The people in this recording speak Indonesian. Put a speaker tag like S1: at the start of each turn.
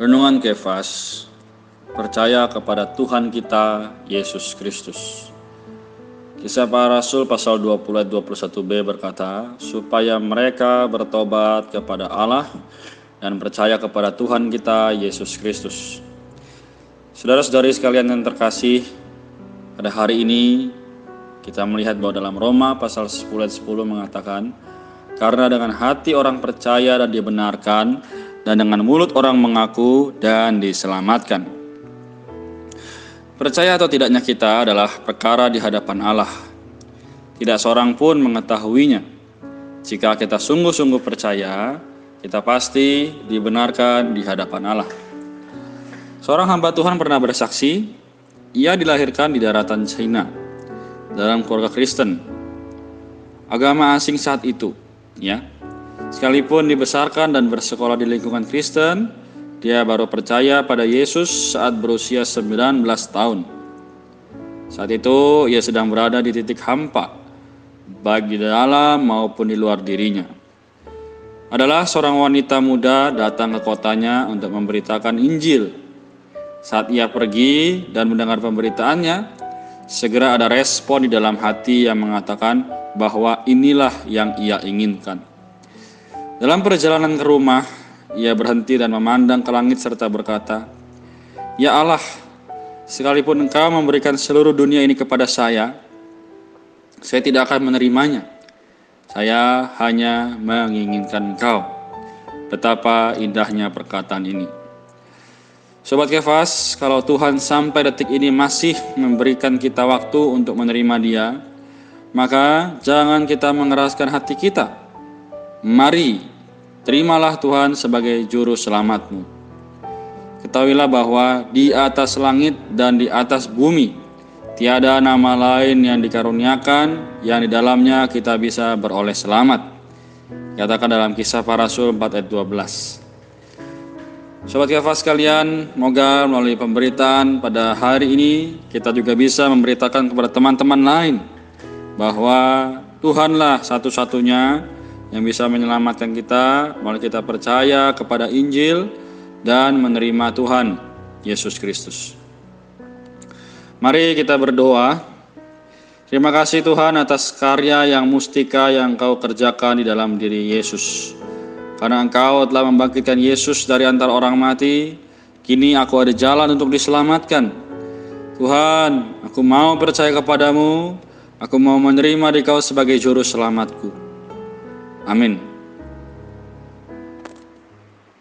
S1: Renungan Kefas Percaya kepada Tuhan kita Yesus Kristus. Kisah para Rasul pasal 20 ayat 21b berkata Supaya mereka bertobat kepada Allah dan percaya kepada Tuhan kita Yesus Kristus. Saudara-saudari sekalian yang terkasih Pada hari ini kita melihat bahwa dalam Roma pasal 10 ayat 10 mengatakan Karena dengan hati orang percaya dan dibenarkan dan dengan mulut orang mengaku dan diselamatkan. Percaya atau tidaknya kita adalah perkara di hadapan Allah. Tidak seorang pun mengetahuinya. Jika kita sungguh-sungguh percaya, kita pasti dibenarkan di hadapan Allah. Seorang hamba Tuhan pernah bersaksi, ia dilahirkan di daratan China dalam keluarga Kristen. Agama asing saat itu, ya, Sekalipun dibesarkan dan bersekolah di lingkungan Kristen, dia baru percaya pada Yesus saat berusia 19 tahun. Saat itu ia sedang berada di titik hampa, baik di dalam maupun di luar dirinya. Adalah seorang wanita muda datang ke kotanya untuk memberitakan Injil. Saat ia pergi dan mendengar pemberitaannya, segera ada respon di dalam hati yang mengatakan bahwa inilah yang ia inginkan. Dalam perjalanan ke rumah, ia berhenti dan memandang ke langit serta berkata, Ya Allah, sekalipun engkau memberikan seluruh dunia ini kepada saya, saya tidak akan menerimanya. Saya hanya menginginkan engkau. Betapa indahnya perkataan ini. Sobat Kefas, kalau Tuhan sampai detik ini masih memberikan kita waktu untuk menerima dia, maka jangan kita mengeraskan hati kita Mari, terimalah Tuhan sebagai juru selamatmu. Ketahuilah bahwa di atas langit dan di atas bumi tiada nama lain yang dikaruniakan yang di dalamnya kita bisa beroleh selamat. Katakan dalam kisah para rasul 4 ayat 12. Sobat kafas sekalian, semoga melalui pemberitaan pada hari ini kita juga bisa memberitakan kepada teman-teman lain bahwa Tuhanlah satu-satunya yang bisa menyelamatkan kita, malah kita percaya kepada Injil dan menerima Tuhan Yesus Kristus. Mari kita berdoa. Terima kasih Tuhan atas karya yang mustika yang Engkau kerjakan di dalam diri Yesus. Karena Engkau telah membangkitkan Yesus dari antara orang mati, kini aku ada jalan untuk diselamatkan. Tuhan, aku mau percaya kepadamu, aku mau menerima Dikau sebagai juru selamatku. Amin.